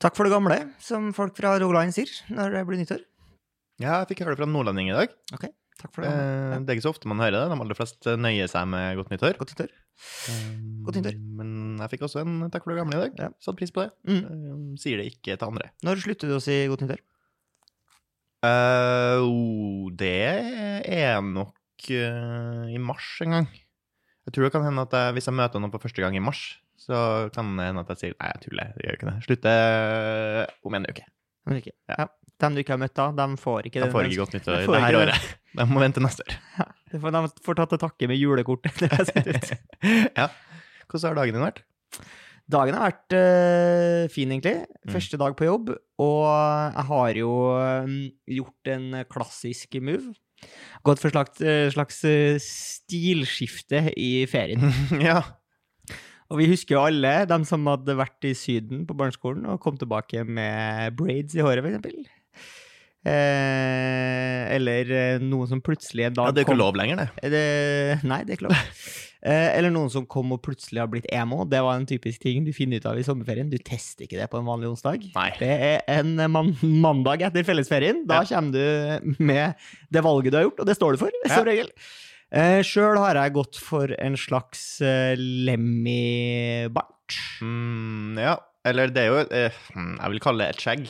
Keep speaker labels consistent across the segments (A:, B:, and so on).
A: Takk for det gamle, som folk fra Rogaland sier når det blir nyttår.
B: Ja, jeg fikk høre det fra nordlending i dag.
A: Ok, takk for det.
B: Eh, Det er ikke så ofte man hører det. De aller fleste nøyer seg med godt nyttår.
A: Godt nyttår.
B: Um,
A: Godt nyttår.
B: Men jeg fikk også en takk for det gamle i dag.
A: Ja.
B: Satt pris på det.
A: Mm.
B: Um, Sier det ikke til andre.
A: Når slutter du å si godt nyttår?
B: Uh, oh, det er nok uh, i mars en gang. Jeg tror det kan hende at jeg, hvis jeg møter noen på første gang i mars, så kan det hende at jeg sier nei, jeg tuller, jeg gjør ikke det. Slutte om en uke.
A: Men ikke.
B: Ja.
A: Ja. Dem du ikke har møtt da, de får ikke
B: De får ikke godt nyttår
A: De
B: det her året. De må vente neste år.
A: De får, de får ta til takke med julekortet.
B: Ja. Hvordan har dagen din vært?
A: Dagen har vært øh, fin, egentlig.
B: Mm.
A: Første dag på jobb. Og jeg har jo øh, gjort en klassisk move. Gått for slags, øh, slags øh, stilskifte i ferien.
B: ja.
A: Og vi husker jo alle de som hadde vært i Syden på barneskolen og kom tilbake med braids i håret, for eksempel. Eh, eller eh, noen som plutselig en dag
B: ja, det er ikke
A: kom-
B: lov lenger, det.
A: Er det, nei, det er ikke lov. Eh, eller noen som kom og plutselig har blitt emo. Det var en typisk ting du finner ut av i sommerferien. Du tester ikke det på en vanlig onsdag.
B: Nei.
A: Det er en man mandag etter fellesferien. Da
B: Ja.
A: kommer du med det valget du har gjort, og det står du for,
B: Ja.
A: som regel. Uh, Sjøl har jeg gått for en slags eh, Lemmy-bart.
B: Mm, ja, eller det er jo eh, hmm, Jeg vil kalle det et skjegg.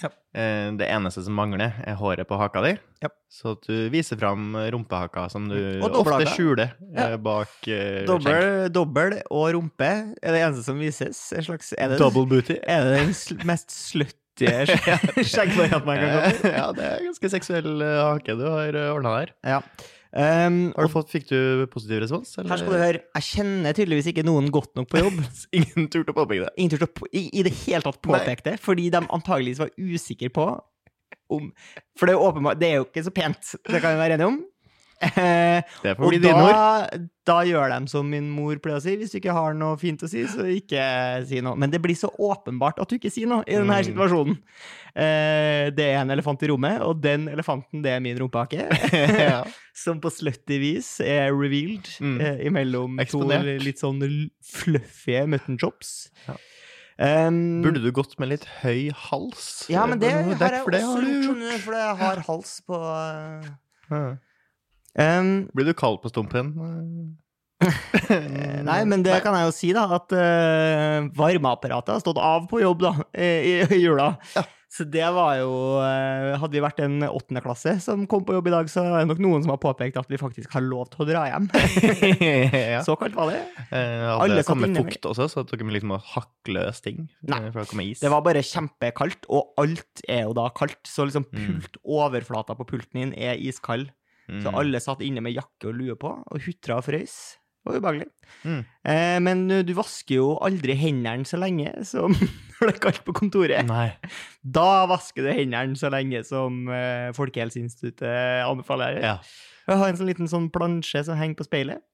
A: Ja.
B: Eh, det eneste som mangler, er håret på haka di.
A: Ja.
B: Så at du viser fram rumpehaka, som du ofte skjuler
A: Ja.
B: eh, bak eh, skjegg.
A: Dobbel, dobbel og rumpe er det eneste som vises. En slags, er, det,
B: Double booty.
A: er det den sl mest skjegg- skjeggvarianten man kan komme
B: ja, det er ganske seksuell eh, hake du har ordna der.
A: Ja. Um,
B: Har du fått, fikk du positiv respons? Eller?
A: Her skal du høre, jeg kjenner tydeligvis ikke noen godt nok på jobb.
B: Ingen turte å påpeke det.
A: Ingen turte å på- i, i det hele tatt påpeke det, fordi de antageligvis var usikre på om For det er åpenbart, det er jo ikke så pent, det kan vi være enige om. Eh,
B: Det får bli dine ord.
A: da, gjør de som min mor pleier å si, hvis du ikke har noe fint å si, så ikke si noe. Men det blir så åpenbart at du ikke sier noe i denne
B: Mm.
A: situasjonen. Eh, det er en elefant i rommet, og den elefanten, det er min rumpehake.
B: ja.
A: som på slutty vis er revealed
B: Mm.
A: eh, imellom
B: Eksponert.
A: to litt sånn fluffy mutton chops.
B: Ja.
A: Um,
B: Burde du gått med litt høy hals?
A: Ja, men det har
B: Dekk
A: jeg også
B: har
A: gjort, for det har hals på uh. Um,
B: Blir du kald på stumpen?
A: Nei, men det kan jeg jo si, da, at uh, varmeapparatet har stått av på jobb da, i, i jula.
B: Ja.
A: Så det var jo uh, Hadde vi vært en åttende klasse som kom på jobb i dag, så er det nok noen som har påpekt at vi faktisk har lov til å dra hjem.
B: ja.
A: Så kaldt var det.
B: Uh,
A: Alle
B: hadde
A: satt
B: samme
A: inne
B: fukt også, så dere liksom må hakkeløse ting.
A: Nei.
B: eh, For det kommer is.
A: Det var bare kjempekaldt, og alt er jo da kaldt. Så liksom
B: Mm.
A: pult, overflata på pulten din er iskald.
B: Mm.
A: Så alle satt inne med jakke og lue på og hutra og frøys. Det var ubehagelig.
B: Mm.
A: Eh, men uh, du vasker jo aldri hendene så lenge som når det er kaldt på kontoret.
B: Nei.
A: Da vasker du hendene så lenge som eh, Folkehelseinstituttet anbefaler.
B: Ja.
A: Jeg har en sånn liten sånn plansje som henger på speilet.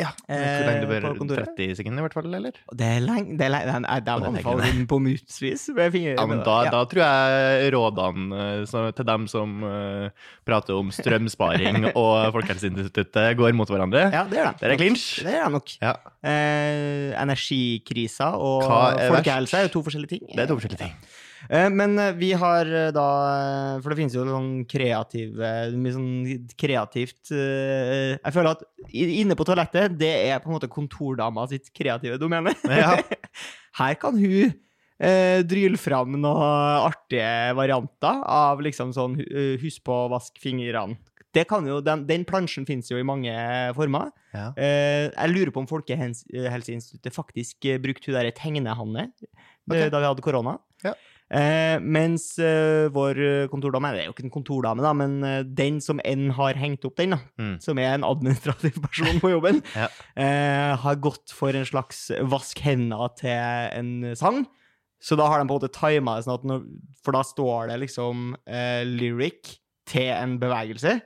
B: Ja.
A: Eh,
B: Hvor lenge du bør 30 sekunder, i hvert fall, eller?
A: Det er lenge Det er lenge Nei, de
B: det er
A: anbefaler
B: lenge,
A: den på mutsvis.
B: Ja, men da,
A: Ja.
B: da tror jeg rådene eh, så, til dem som eh, prater om strømsparing og Folkehelseinstituttet, går mot hverandre.
A: Ja, det gjør de.
B: Det er clinch.
A: Det gjør de nok.
B: Ja,
A: Eh, energikrisa og
B: er
A: folkehelse
B: verst?
A: er jo to forskjellige ting.
B: det er to forskjellige ting.
A: Eh, men eh, vi har eh, da For det finnes jo sånn kreative Mye sånn kreativt Jeg føler at inne på toalettet, det er på en måte kontordama sitt kreative domene.
B: Ja.
A: Her kan hun eh, dryle fram noen artige varianter av liksom sånn hu- Husk på å vaske fingrene. Det kan jo, den, den plansjen finnes jo i mange former.
B: Ja.
A: Eh, jeg lurer på om Folkehelseinstituttet faktisk brukte hun derre tegnehanne
B: Ok.
A: eh, da vi hadde korona.
B: Ja.
A: Eh, mens eh, vår kontordame, det er jo ikke en kontordame, da, men eh, den som enn har hengt opp den, da,
B: Mm.
A: som er en administrativ person på jobben,
B: Ja.
A: eh, har gått for en slags vask henda til en sang. Så da har de på en måte tima det sånn at når, For da står det liksom eh, lyric til en bevegelse.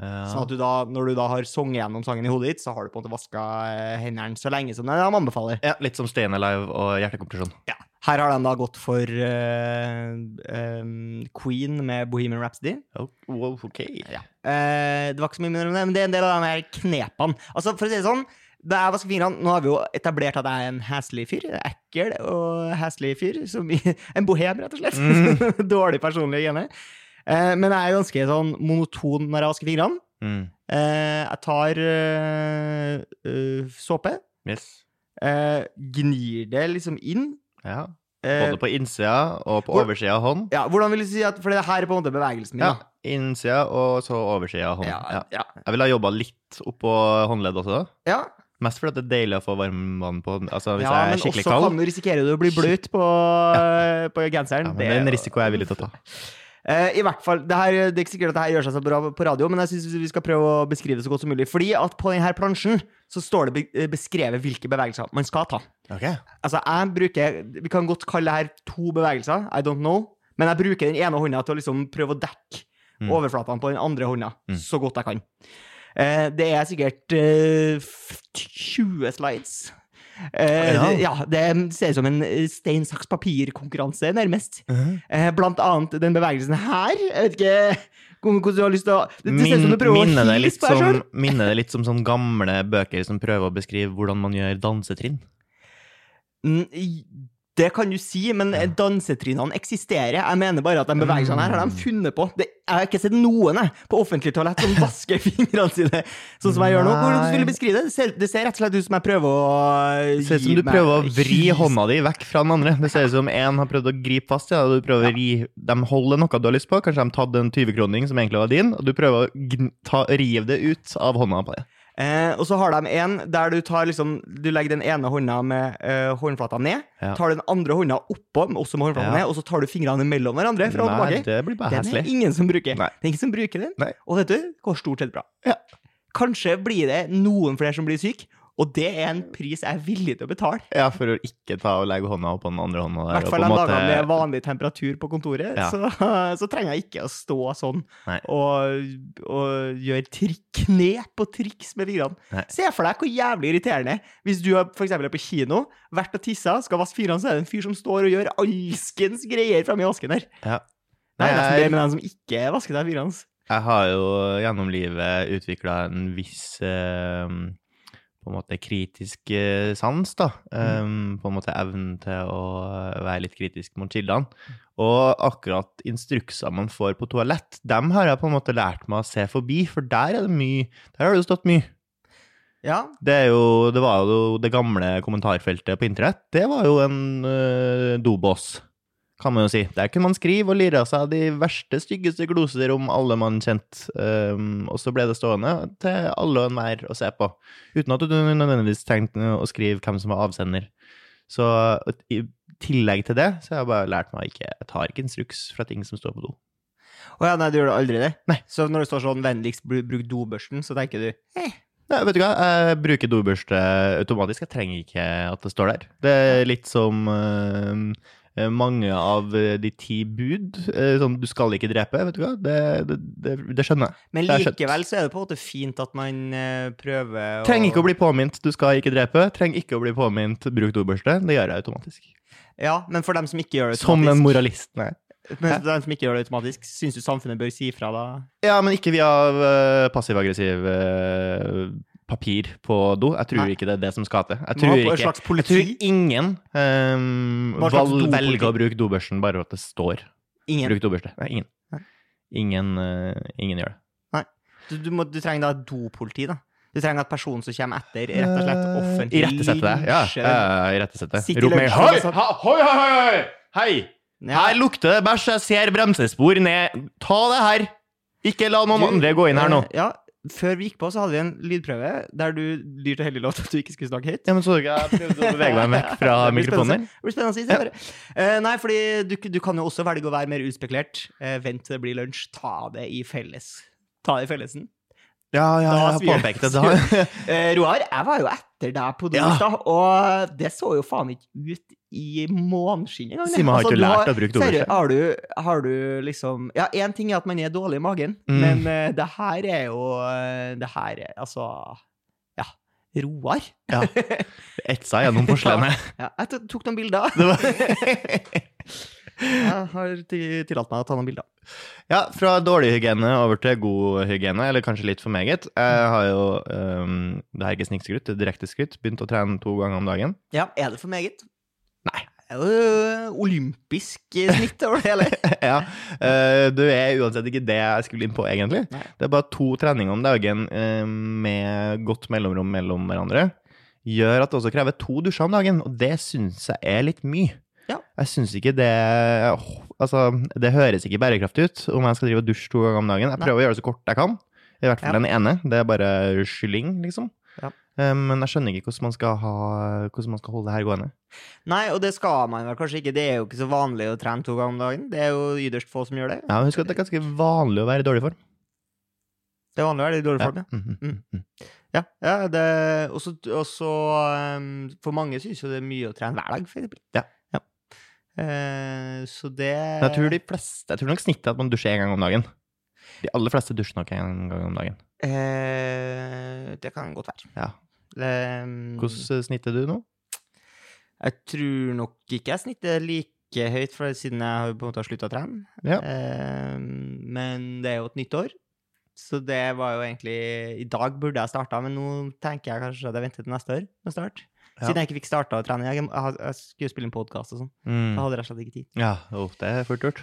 B: Ja.
A: Sånn at du da, når du da har sunget gjennom sangen i hodet ditt, så har du på en måte vaska eh, hendene så lenge som de anbefaler.
B: ja, litt som Staying Alive og hjertekompresjon.
A: Ja. Her har den da gått for uh, um, Queen med Bohemian Rhapsody.
B: Oh, ok.
A: Ja. Uh, det var ikke så mye mindre om det, men det er en del av den her knepene. Altså, for å si det sånn, Da jeg vasker fingrene Nå har vi jo etablert at jeg er en heslig fyr. Ekkel og heslig fyr. Som, i- en bohem, rett og slett.
B: Mm.
A: Dårlig personlig hygiene. Uh, men jeg er ganske sånn monoton når jeg vasker fingrene.
B: Mm.
A: Jeg tar såpe,
B: Yes.
A: gnir det liksom inn.
B: Ja.
A: Eh,
B: Både på innsida og på
A: hvor-
B: oversida av hånd.
A: ja, hvordan vil du si at For det her er på en måte bevegelsen min.
B: Ja.
A: da.
B: Innsida og så oversida av hånd.
A: Ja,
B: Ja. Jeg ville ha jobba litt oppå håndleddet også.
A: ja.
B: Mest fordi det er deilig å få varmvann på Altså hvis
A: ja,
B: jeg er skikkelig
A: også
B: kald.
A: kan du risikere du å bli bløt på, på genseren.
B: Men det er en risiko jeg er villig til å ta.
A: Eh, I hvert fall, det, her, det er ikke sikkert at det her gjør seg så bra på radio, men jeg synes vi skal prøve å beskrive det så godt som mulig. Fordi at på denne plansjen så står det be beskrevet hvilke bevegelser man skal ta.
B: Ok.
A: Altså, jeg bruker Vi kan godt kalle det her to bevegelser, I don't know, men jeg bruker den ene hånda til å liksom prøve å dekke
B: Mm.
A: overflatene på den andre hånda
B: Mm.
A: så godt jeg kan. Eh, det er sikkert eh, 20 slides. Eh,
B: Ja.
A: det, ja, det ser ut som en eh, stein, saks, papir-konkurranse, nærmest. Eh, blant annet den bevegelsen her. Jeg vet ikke hvordan du har lyst til å Det, det ser ut som du prøver å hilse på deg sjøl.
B: minner det litt som sånne gamle bøker som prøver å beskrive hvordan man gjør dansetrinn?
A: Mm, Det kan du si, men dansetrinnene eksisterer. Jeg mener bare at de bevegelsene her har de funnet på. Det, jeg har ikke sett noen jeg, på offentlig toalett som vasker fingrene sine sånn som jeg gjør nå. Hvordan skulle du beskrive det? Det ser, det ser rett og slett ut som jeg prøver å
B: Det ser ut som du prøver å vri
A: hys-
B: hånda di vekk fra den andre. Det ser ut som en har prøvd å gripe fast, ja, og du prøver å ri De holder noe du har lyst på, kanskje de har tatt en 20-kroning som egentlig var din, og du prøver å ta, rive det ut av hånda på det.
A: Eh, og så har de en der du tar liksom Du legger den ene hånda med eh, håndflata ned,
B: Ja.
A: tar den andre hånda oppå, også med håndflata ned, og så tar du fingrene mellom hverandre fra og
B: Nei,
A: tilbake.
B: det blir bare
A: Den er ingen som bruker.
B: Nei.
A: Det er ingen som bruker den.
B: Nei.
A: Og vet du, går stort sett bra.
B: Ja.
A: Kanskje blir det noen flere som blir syke, og det er en pris jeg er villig til å betale.
B: Ja, for å ikke ta og legge hånda på den andre hånda
A: I hvert fall de
B: måte-
A: dagene med vanlig temperatur på kontoret,
B: Ja.
A: så, så trenger jeg ikke å stå sånn og, og gjøre trikk, knep og triks med fingrene. Se for deg hvor jævlig irriterende hvis du for eksempel er på kino, vært og tissa, skal vaske fingrene, så er det en fyr som står og gjør alskens greier framme i vasken der.
B: Ja.
A: Det er
B: Nei,
A: nesten bedre med den som ikke vasker seg fingrene.
B: Jeg har jo gjennom livet utvikla en viss eh, på en måte kritisk eh, sans, da. Um, På en måte evnen til å være litt kritisk mot kildene. Og akkurat instrukser man får på toalett, dem har jeg på en måte lært meg å se forbi, for der er det mye Der har det jo stått mye.
A: Ja,
B: Det, er jo, det var jo det gamle kommentarfeltet på internett. Det var jo en uh, dobås, kan man jo si. Der kunne man skrive og lire av seg de verste, styggeste gloser om alle man kjente. Um, og så ble det stående til alle og enhver å se på, uten at du nødvendigvis trengte å skrive hvem som var avsender. Så i tillegg til det, så har jeg bare lært meg ikke Jeg tar ikke instruks fra ting som står på do.
A: Å ja, nei, du gjør det aldri det?
B: Nei.
A: Så når det står sånn 'vennligst bruk dobørsten', så tenker du eh,
B: Nei, vet du hva? Jeg bruker dobørste automatisk. Jeg trenger ikke at det står der. Det er litt som eh, mange av eh, de ti bud. eh, sånn, du skal ikke drepe, vet du hva? Det, det, det, det skjønner jeg.
A: Men likevel så er det på en måte fint at man eh, prøver å
B: Trenger ikke å bli påminnet 'du skal ikke drepe'. Trenger ikke å bli påminnet 'bruk dobørste'. Det gjør jeg automatisk.
A: Ja, men for dem som ikke gjør det automatisk
B: Som en moralist. Nei.
A: men for dem som ikke gjør det automatisk syns du samfunnet bør si ifra da?
B: Ja, men ikke via passiv-aggressiv eh, papir på do. Jeg tror
A: Nei.
B: ikke det er det som skal til. Jeg tror ikke Jeg tror ingen um,
A: valg,
B: velger å bruke dobørsten bare for at det står
A: Ingen.
B: bruk dobørste. Nei, ingen.
A: Nei.
B: Ingen, uh, ingen gjør det.
A: Du, du, må, du trenger da dopoliti, da. Du trenger at personen som kommer etter, rett og slett offentlig
B: Irettesette det. Ja, irettesette. Rop
A: meg
B: Hoi, hoi, hoi, hoi! Hei!
A: Ja.
B: Her lukter det bæsj, jeg ser bremsespor ned. Ta det her! Ikke la noen
A: Du,
B: andre gå inn her nå.
A: eh, Ja, før vi gikk på, så hadde vi en lydprøve der du dyrt og lov til at du ikke skulle snakke høyt.
B: Ja, men så du ikke jeg prøvde å bevege meg vekk fra mikrofonen?
A: Det blir spennende å si. Ja. Eh, nei, fordi du, du kan jo også velge å være mer uspekulert. Uh, vent til det blir lunsj. Ta det i felles. Ta det i fellesen.
B: Ja, ja,
A: Da
B: jeg har påpekt det. Da.
A: uh, Roar, jeg var jo etter deg på do
B: Ja.
A: og det så jo faen ikke ut i måneskinn engang.
B: Simen har
A: Altså,
B: ikke
A: lært
B: lært å bruke dobbeltskje.
A: har du, har du liksom Ja, én ting er at man er dårlig i magen,
B: Mm.
A: men uh, det her er jo uh, Det her er altså Ja. Roar.
B: Ja. Etsa gjennom porselenet.
A: Ja, jeg tok- noen bilder. Jeg har ti- tillatt meg å ta noen bilder.
B: Ja, fra dårlig hygiene over til god hygiene, eller kanskje litt for meget. Jeg har jo, um, det er ikke snikskryt, det er direkte skryt, begynt å trene to ganger om dagen.
A: Ja, er det for meget?
B: Nei.
A: Det er jo olympisk snitt over det hele.
B: ja, eh, du er uansett ikke det jeg skulle inn på, egentlig.
A: Nei.
B: Det er bare to treninger om dagen eh, med godt mellomrom mellom hverandre. Gjør at det også krever to dusjer om dagen, og det syns jeg er litt mye.
A: Ja.
B: Jeg syns ikke det Altså, det høres ikke bærekraftig ut om jeg skal drive og dusje to ganger om dagen. Jeg
A: Nei.
B: prøver å gjøre det så kort jeg kan. I hvert fall
A: Ja.
B: den ene. Det er bare skylling, liksom.
A: Ja.
B: Eh, Men jeg skjønner ikke hvordan man skal, ha, hvordan man skal holde det her gående.
A: Nei, og det skal man vel kanskje ikke. Det er jo ikke så vanlig å trene to ganger om dagen. Det er jo ytterst få som gjør det.
B: Ja, Husk at det er ganske vanlig å være i dårlig form.
A: Det er vanlig å være i dårlig form, ja.
B: Mhm,
A: Mm.
B: mhm.
A: Ja, ja det også, også um, For mange syns jo det er mye å trene hver dag, for eksempel.
B: Ja.
A: Eh, så det
B: jeg tror de fleste, jeg tror nok snittet er at man dusjer en gang om dagen. De aller fleste dusjer nok en gang om dagen.
A: eh, Det kan godt være.
B: Ja.
A: Um,
B: Hvordan snitter du nå?
A: Jeg tror nok ikke jeg snitter like høyt, for siden jeg har på en måte slutta å trene.
B: Ja.
A: Eh, men det er jo et nytt år. Så det var jo egentlig I dag burde jeg starta, men nå tenker jeg kanskje at jeg venter til neste år med start.
B: Ja.
A: Siden jeg ikke fikk starta å trene. Jeg, jeg, jeg skulle spille en podkast og sånn.
B: Mm.
A: Så hadde jeg slett ikke tid.
B: Ja, oh, det er fort gjort.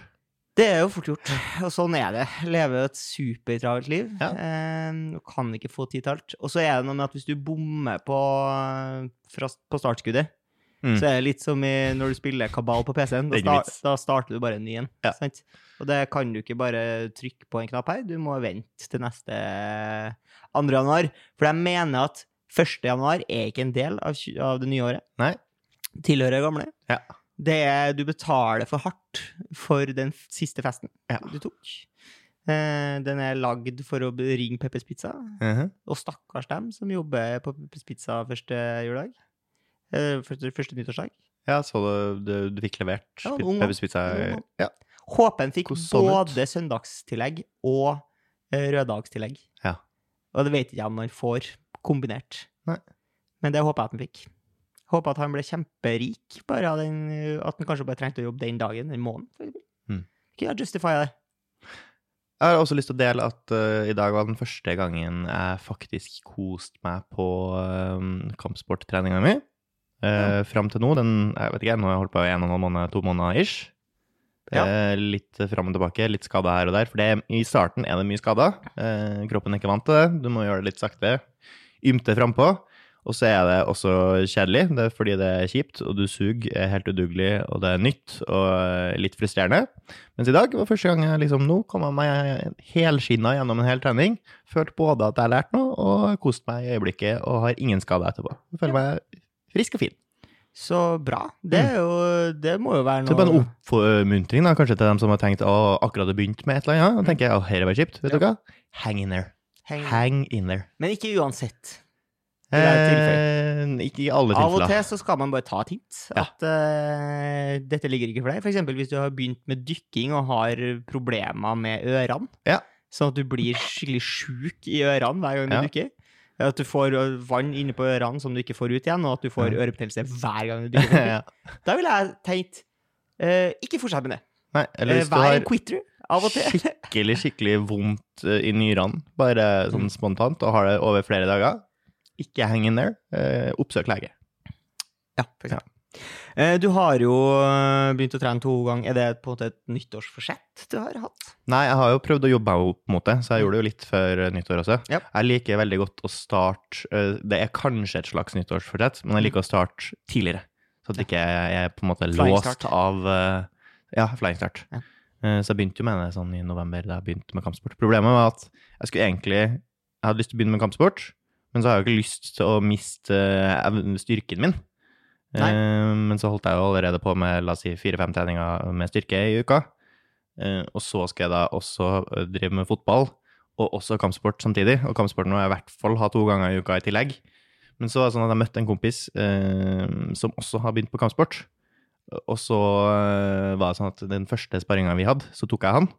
A: Det er jo fort gjort, og sånn er det. Leve et supertravelt liv.
B: Ja.
A: Eh, kan ikke få tid til alt. Og så er det noe med at hvis du bommer på, fra, på startskuddet,
B: Mm.
A: så er det litt som i, når du spiller kabal på PC-en. Da,
B: Det er
A: sta- da starter du bare en ny en.
B: Ja.
A: Og det kan du ikke bare trykke på en knapp her, du må vente til neste 2. januar. For jeg mener at 1. januar er ikke en del av, av det nye året.
B: Nei.
A: Tilhører gamle.
B: Ja.
A: Det er, du betaler for hardt for den siste festen
B: Ja.
A: du tok. Eh, den er lagd for å ringe Peppers Pizza.
B: Mhm.
A: Og stakkars dem som jobber på Peppers Pizza første juledag. Eh, første, første nyttårsdag.
B: Ja, så du, du, du fikk levert
A: Ja,
B: Peppers Pizza? Ja.
A: Håpen fikk både søndagstillegg og eh, røddagstillegg.
B: Ja.
A: Og det vet ikke jeg om han får kombinert.
B: Nei.
A: Men det håper jeg at han fikk. Håper at han ble kjemperik, bare av den, eh, at han kanskje bare trengte å jobbe den dagen, den måneden.
B: Mm.
A: Ikke jeg justify det.
B: Jeg har også lyst til å dele at uh, i dag var den første gangen jeg faktisk koste meg på uh, kampsporttreninga mi. Uh, Fram til nå, den, jeg vet ikke, nå har jeg holdt på i en og en halv måned, to måneder ish.
A: Ja.
B: Uh, litt fram og tilbake, litt skada her og der. For det, i starten er det mye skada. Kroppen er ikke vant til det. Du må gjøre det litt sakte. Ymte frampå. Og så er det også kjedelig, det er fordi det er kjipt, og du suger, er helt udugelig, og det er nytt og eh, litt frustrerende. Mens i dag var første gang jeg liksom nå kom jeg meg helskinna gjennom en hel trening. Følte både at jeg har lært noe, og kost meg i øyeblikket, og har ingen skader etterpå. Jeg føler meg frisk og fin.
A: Så bra. Det, er jo, det må jo være
B: Så det er bare en oppmuntring da, kanskje til dem som har tenkt å akkurat har begynt med et eller annet. Og tenker å, her var kjipt. Vet
A: Ja.
B: du hva? Hang in there.
A: Hang.
B: Hang in there.
A: Men ikke uansett.
B: Eh, ikke i alle
A: Av og til så skal man bare ta et hint.
B: Ja.
A: At eh, dette ligger ikke for deg. Eksempel hvis du har begynt med dykking og har problemer med ørene.
B: Ja.
A: Sånn at du blir skikkelig sjuk i ørene hver gang du
B: Ja.
A: dykker. At du får vann inne på ørene som du ikke får ut igjen, og at du får ørebetennelse hver gang du dykker.
B: ja.
A: Da ville jeg tenkt uh, ikke fortsett med det.
B: Nei, eller
A: Eh,
B: hvis uh,
A: Vær
B: har
A: en quitter
B: skikkelig, skikkelig vondt eh, i nyrene, bare sånn
A: Mm.
B: spontant, og har det over flere dager, ikke hang in there. Eh, oppsøk lege.
A: Ja, for eksempel. Eh, Du har jo eh, begynt å trene to ganger. Er det på en måte et nyttårsforsett du har hatt?
B: Nei, jeg har jo prøvd å jobbe meg opp mot det, så jeg gjorde det jo litt før nyttår også.
A: Ja.
B: Jeg liker veldig godt å starte eh, Det er kanskje et slags nyttårsforsett, men jeg liker å starte tidligere. Så at
A: jeg
B: ikke er på en måte låst av Ja, flying start.
A: Ja.
B: Så jeg begynte jo med det sånn i november, da jeg begynte med kampsport. Problemet var at jeg skulle egentlig Jeg hadde lyst til å begynne med kampsport, men så har jeg jo ikke lyst til å miste eh, styrken min.
A: Nei.
B: Eh, Men så holdt jeg jo allerede på med la oss si fire-fem treninger med styrke i uka. Eh, Og så skal jeg da også drive med fotball, og også kampsport samtidig. Og kampsporten må jeg i hvert fall ha to ganger i uka i tillegg. Men så var det sånn at jeg møtte en kompis eh, som også har begynt på kampsport. Og så var det sånn at den første sparringa vi hadde, så tok jeg han.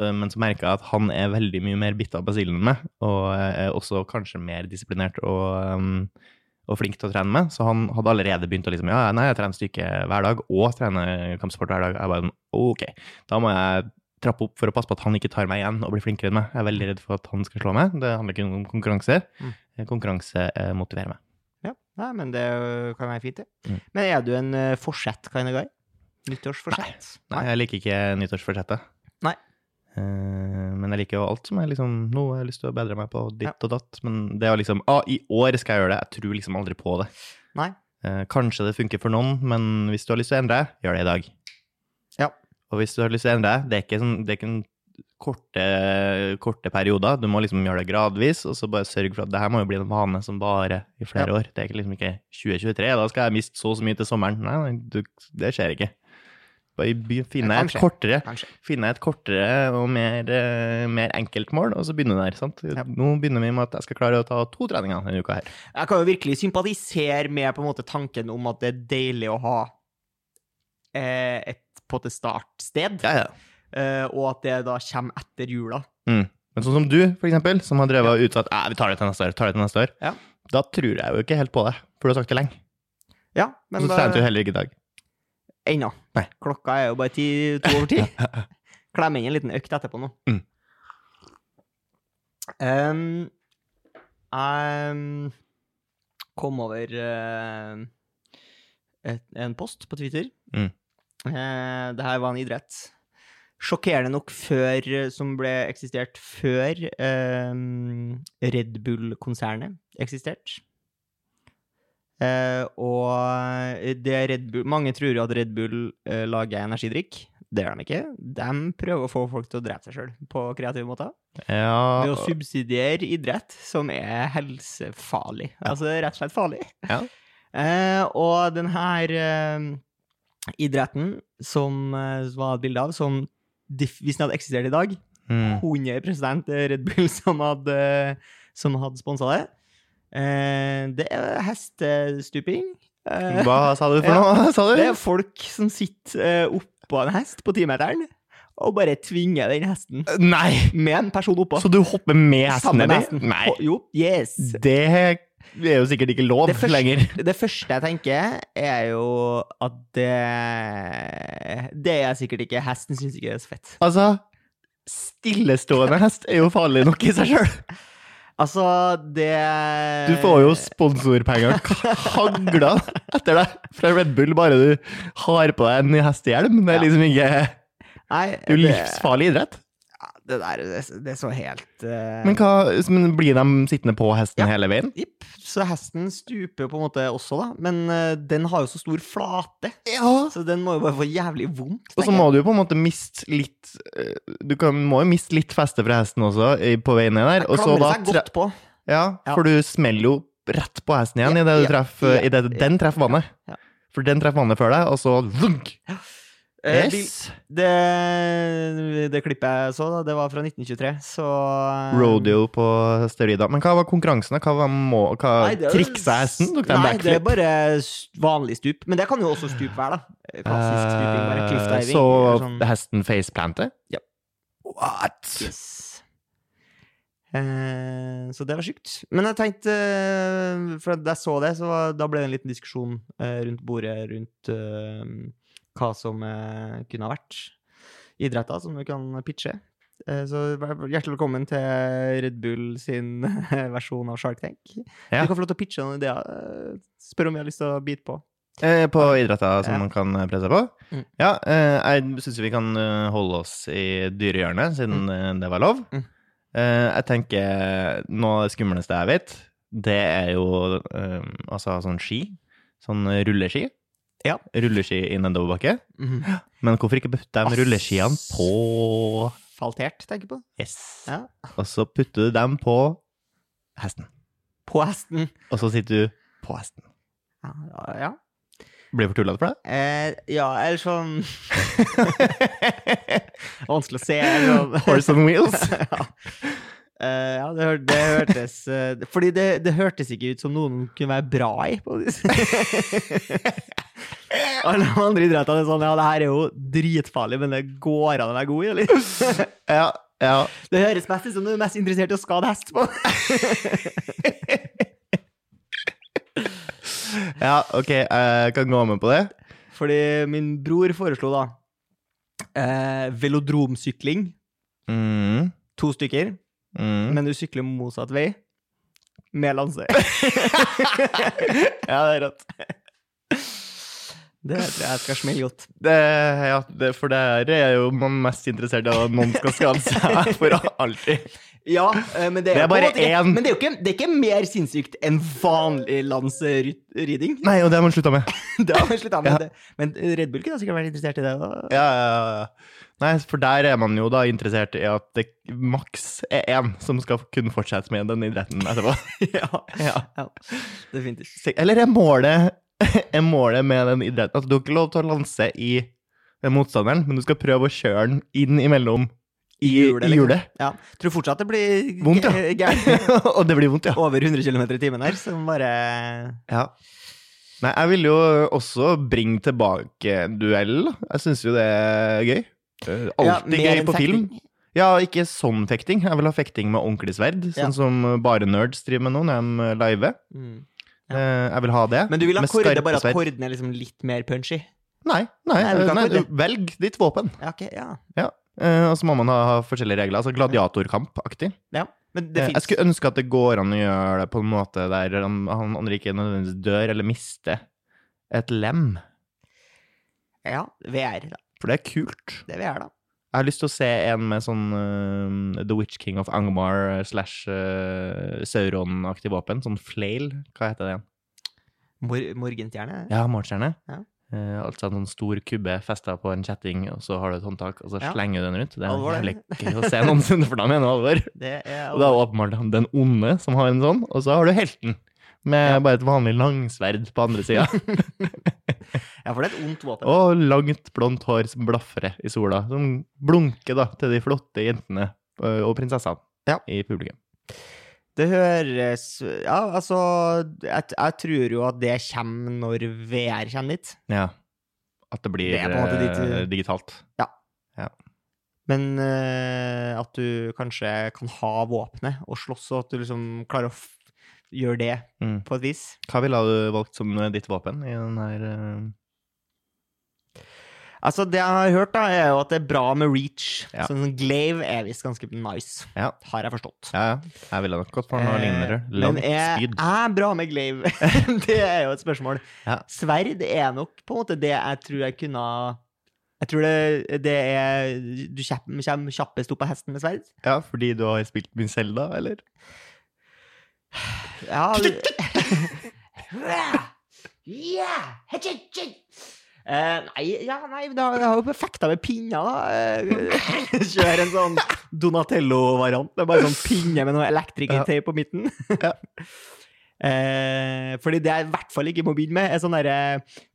B: Eh, Men så merka jeg at han er veldig mye mer bitt av basillen enn meg, og er også kanskje mer disiplinert og, um, og flink til å trene med, så han hadde allerede begynt å liksom Ja, nei, jeg trener styrke hver dag og trener kampsport hver dag. Jeg bare sånn, OK, da må jeg trappe opp for å passe på at han ikke tar meg igjen og blir flinkere enn meg. Jeg er veldig redd for at han skal slå meg. Det handler ikke om konkurranse.
A: Mm.
B: Konkurranse eh, motiverer meg.
A: Ja, nei, men det kan være fint, det.
B: Mm.
A: Men er du en forsett kind of guy? Nyttårsforsett?
B: Nei, jeg liker ikke nyttårsforsettet. Eh, men jeg liker jo alt som er liksom Nå har jeg lyst til å bedre meg på ditt
A: Ja.
B: og datt. Men det å liksom ah, i år skal jeg gjøre det. Jeg tror liksom aldri på det.
A: Nei.
B: Eh, kanskje det funker for noen, men hvis du har lyst til å endre, gjør det i dag.
A: Ja.
B: Og hvis du har lyst til å endre, det er ikke, sånn, det er ikke en korte, korte perioder. Du må liksom gjøre det gradvis, og så bare sørge for at det her må jo bli en vane som varer i flere
A: Ja.
B: år. Det er liksom ikke 2023, da skal jeg miste så og så mye til sommeren. Nei, nei du, det skjer ikke. Bare by- finne et kortere
A: Kanskje.
B: finne et kortere og mer, eh, mer enkelt mål, og så begynne der. sant?
A: Ja.
B: Nå begynner vi med at jeg skal klare å ta to treninger denne uka her.
A: Jeg kan jo virkelig sympatisere med på en måte tanken om at det er deilig å ha eh, et på til startsted,
B: Ja, ja.
A: eh, og at det da kommer etter jula.
B: Mm. Men sånn som du, for eksempel, som har drevet og utsatt «Æ, vi tar det til neste år, tar det til neste år,
A: Ja.
B: da tror jeg jo ikke helt på det, for du har sagt det lenge.
A: Ja, men
B: så
A: da,
B: trente du heller ikke i dag.
A: Ennå. Klokka er jo bare ti, to over ti. Klem inn en liten økt etterpå nå.
B: Mm.
A: Um, jeg kom over uh, et, en post på Twitter.
B: Mm.
A: Uh, det her var en idrett. Sjokkerende nok før, som ble eksistert før uh, Red Bull-konsernet eksisterte. Eh, og det er Red Bull Mange tror jo at Red Bull eh, lager energidrikk. Det gjør de ikke. De prøver å få folk til å drepe seg sjøl på kreative måter.
B: Ja,
A: Ved å subsidiere idrett som er helsefarlig. Altså rett og slett farlig.
B: Ja.
A: Eh, og den her eh, idretten som det var et bilde av, som hvis den hadde eksistert i dag,
B: mm.
A: 100 Red Bull som hadde, som hadde sponsa det. Eh, det er hestestuping. Eh,
B: Hva sa du for
A: Ja.
B: noe? Sa du?
A: det er folk som sitter eh, oppå en hest på timeteren og bare tvinger den hesten
B: Nei!
A: med en person oppå.
B: Så du hopper med hesten
A: med hesten.
B: Nei.
A: Jo, yes.
B: Det er jo sikkert ikke lov
A: Det første-
B: lenger.
A: Det første jeg tenker, er jo at det Det er sikkert ikke Hesten syns ikke det er så fett.
B: Altså, stillestående hest er jo farlig nok i seg sjøl.
A: Altså, det
B: Du får jo sponsorpenger hagla etter deg fra Red Bull bare du har på deg en hestehjelm. Det er liksom ikke
A: Nei,
B: Det er jo livsfarlig idrett.
A: Ja, Det der, det, det så helt uh...
B: Men, hva, men blir de sittende på hesten
A: Ja.
B: hele veien?
A: Jipp. Så hesten stuper jo på en måte også, da. Men uh, den har jo så stor flate,
B: Ja.
A: så den må jo bare få jævlig vondt.
B: Og så må du jo på en måte miste litt uh, Du kan, må jo miste litt feste fra hesten også i- på veien ned der. Og så da tre-. Ja,
A: Ja.
B: for du smeller jo rett på hesten igjen
A: Ja,
B: idet du
A: ja,
B: treffer
A: ja,
B: i det,
A: ja.
B: Den treffer vannet.
A: Ja.
B: For den treffer vannet før deg, og så vunk!
A: Eh,
B: Yes.
A: Det, det klippet jeg så, da, det var fra 1923, så eh,
B: Rodeo på steroider. Men hva var konkurransen? Hva var må, hva
A: Nei, det
B: Triksa hesten? Tok
A: Nei, det er bare vanlig stup. Men det kan jo også stup være, da. Klassisk stuping, bare cliff
B: Eh,
A: diving.
B: Så
A: sånn.
B: hesten faceplanter?
A: Ja.
B: What?
A: Yes. Eh, så det var sjukt. Men jeg tenkte eh, For da jeg så det, så var, da ble det en liten diskusjon eh, rundt bordet rundt eh, hva som eh, kunne ha vært idretter som du kan pitche. Eh, så hjertelig velkommen til Red Bull sin versjon av Shark Tank.
B: Ja.
A: Du kan få lov til å pitche noen ideer. eh, Spør om vi har lyst til å bite på.
B: Eh, på idretter som
A: Ja.
B: man kan presse på?
A: Mm.
B: Ja, eh, jeg syns vi kan eh, holde oss i dyrehjørnet, siden mm. det var lov.
A: Mm.
B: Eh, jeg tenker Noe av det skumleste jeg vet, det er jo eh, altså sånn ski. Sånn rulleski.
A: Ja.
B: Rulleski i nedoverbakke.
A: -hmm.
B: Men hvorfor ikke putte de rulleskiene på
A: Faltert, tenker jeg på.
B: Yes.
A: Ja.
B: Og så putter du dem på hesten.
A: På hesten.
B: Og så sitter du på hesten.
A: Ja. ja.
B: Blir for tullete for deg?
A: Eh, ja, eller sånn Vanskelig å se.
B: Horse on wheels?
A: ja. Eh, ja, det, hør, det hørtes uh, Fordi det, det hørtes ikke ut som noen kunne være bra i. På. Alle andre idretter er sånn Ja, det her er jo dritfarlig, men det går an å være god i, eller?
B: Ja. ja.
A: Det høres mest ut som du er mest interessert i å skade hest på.
B: Ja, OK, jeg kan gå med på det.
A: Fordi min bror foreslo da eh, velodromsykling.
B: Mm.
A: To stykker.
B: Mm.
A: Men du sykler motsatt vei. Med landsvei. ja, det er rått. Det tror jeg skal smelle godt.
B: Det, ja, det, for det her er jo man mest interessert i at noen skal skade seg for alltid.
A: Ja, eh, men det er,
B: Det er bare én.
A: Men det er jo ikke, det er ikke mer sinnssykt enn vanlig lanseriding.
B: Nei, og det har man slutta med.
A: Det har man slutta med.
B: Ja.
A: det. Men Red Bull kunne sikkert vært interessert i det. da.
B: Ja, ja, ja. Nei, for der er man jo da interessert i at det maks er én som skal kunne fortsette med den idretten etterpå.
A: ja.
B: Ja.
A: ja, definitivt.
B: Eller er målet, er målet med den idretten at du har ikke lov til å lanse i motstanderen, men du skal prøve å kjøre den inn imellom i
A: Hjulet,
B: i
A: liksom.
B: hjulet?
A: Ja. Tror fortsatt det blir
B: Vondt, ja.
A: gærent.
B: og det blir vondt, ja.
A: Over 100 km i timen her, som bare
B: ja. Nei, jeg vil jo også bringe tilbake duell. Jeg syns jo det er gøy. Alltid
A: Ja,
B: gøy på film. Ja, ikke sånn fekting. Jeg vil ha fekting med ordentlig sverd, sånn
A: Ja.
B: som bare nerds driver med nå når de live.
A: Mm.
B: Ja. Jeg vil ha det.
A: Men du vil ha korde, bare at korden er liksom litt mer punchy?
B: Nei, nei,
A: Nei,
B: nei, velg ditt våpen.
A: Ja, ok, ja.
B: Eh, Og så må man ha forskjellige regler. Altså gladiatorkamp-aktig.
A: ja. Men det
B: Eh, Jeg skulle ønske at det går an å gjøre det på en måte der han, han andre ikke nødvendigvis dør eller mister et lem.
A: Ja, VR, da.
B: For det er kult.
A: Det er VR, da.
B: Jeg har lyst til å se en med sånn uh, The Witch King of Angmar slash uh, Sauron-aktig våpen. Sånn flail. Hva heter det igjen?
A: Mor Morgenstjerne?
B: Ja, morgenstjerne.
A: Ja.
B: Eh, altså en sånn stor kubbe festa på en kjetting, og så har du et håndtak, og så
A: Ja.
B: slenger du den rundt. Det er
A: Alvor,
B: jævlig gøy å se noensinne, for da mener du alvor.
A: Det er
B: Og det er åpenbart den onde som har en sånn, og så har du helten. Med
A: Ja.
B: bare et vanlig langsverd på andre sida.
A: Ja, for det er et ondt våpen.
B: og langt, blondt hår som blafrer i sola. Som blunker da til de flotte jentene og prinsessene
A: Ja.
B: i publikum.
A: Det høres Ja, altså jeg, jeg tror jo at det kommer når VR kommer dit.
B: Ja. At det blir
A: Det digitalt. Ja. måte ditt-
B: eh, digitalt.
A: Men uh, at du kanskje kan ha våpenet og slåss, og at du liksom klarer å gjøre det
B: Mm.
A: på et vis.
B: Hva ville du valgt som eh, ditt våpen i den her eh,
A: Altså, det jeg har hørt, da, er jo at det er bra med reach.
B: Ja.
A: Sånn som glaive er visst ganske nice,
B: Ja.
A: har jeg forstått.
B: Ja, ja. Jeg ville nok gått for noe
A: Eh,
B: lignende.
A: Men
B: Langt
A: er
B: spyd.
A: er bra med glaive? det er jo et spørsmål.
B: Ja.
A: Sverd er nok på en måte det jeg tror jeg kunne Jeg tror det, det er Du kommer kjappest opp på hesten med sverd.
B: Ja, fordi du har spilt min Selda, eller?
A: Ja yeah. Eh, nei, ja, nei, det har, det har jo perfekta med pinner, da. Uh, Kjør en sånn Donatello-variant. Det er bare sånn pinne med noe elektrikerteip på midten.
B: Ja.
A: Eh, fordi det jeg i hvert fall ikke må begynne med, er sånn derre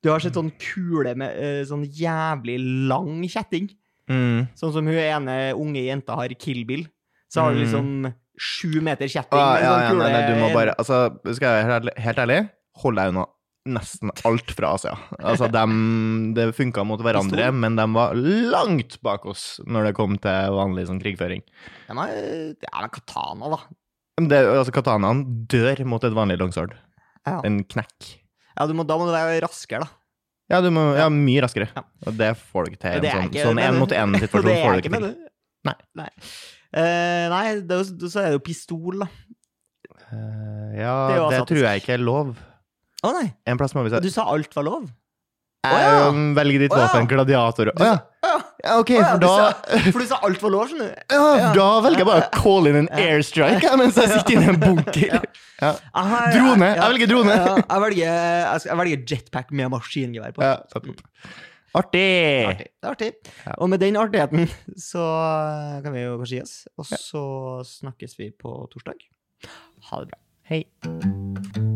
A: Du har sett sånn kule med sånn jævlig lang kjetting.
B: Mm.
A: Sånn som hun ene unge jenta har i Kill Bill. Så har du
B: Mm.
A: liksom sju meter kjetting.
B: Ah, ja,
A: sånn
B: ja, nei, nei, du må bare Altså, skal jeg være helt, helt ærlig, hold deg unna nesten alt fra Asia. Altså, dem, det funka mot hverandre, men de var langt bak oss når det kom til vanlig sånn krigføring.
A: Ja, har, ja, men katana, da.
B: Men Det, altså, katanaen dør mot et vanlig longsword.
A: Ja.
B: En knekk.
A: Ja, du må, da må du være raskere, da.
B: Ja, du må, ja, mye raskere. Og det får du ikke til. En sånn,
A: ikke-
B: sånn
A: men-
B: en mot en-situasjon får du
A: ikke
B: til. Nei.
A: Nei, uh, nei det, så er det jo pistol, da.
B: Uh, ja,
A: Det
B: det tror jeg ikke er lov.
A: Å nei,
B: En plass må vi se.
A: du sa alt var lov?
B: Oh,
A: ja.
B: Velg ditt våpen, gladiator. Å ja.
A: ja.
B: OK, for
A: du
B: da
A: sa, for du sa alt var lov, skjønner du.
B: Ja, da velger jeg bare å call in en airstrike mens jeg sitter inne i en bunker. Drone. Jeg velger drone.
A: Jeg, velger, jeg, velger jetpack med maskingevær på.
B: Artig!
A: Artig. Artig. Og med den artigheten så kan vi jo kanskje gi oss. Og så snakkes vi på torsdag. Ha det bra.
B: Hei.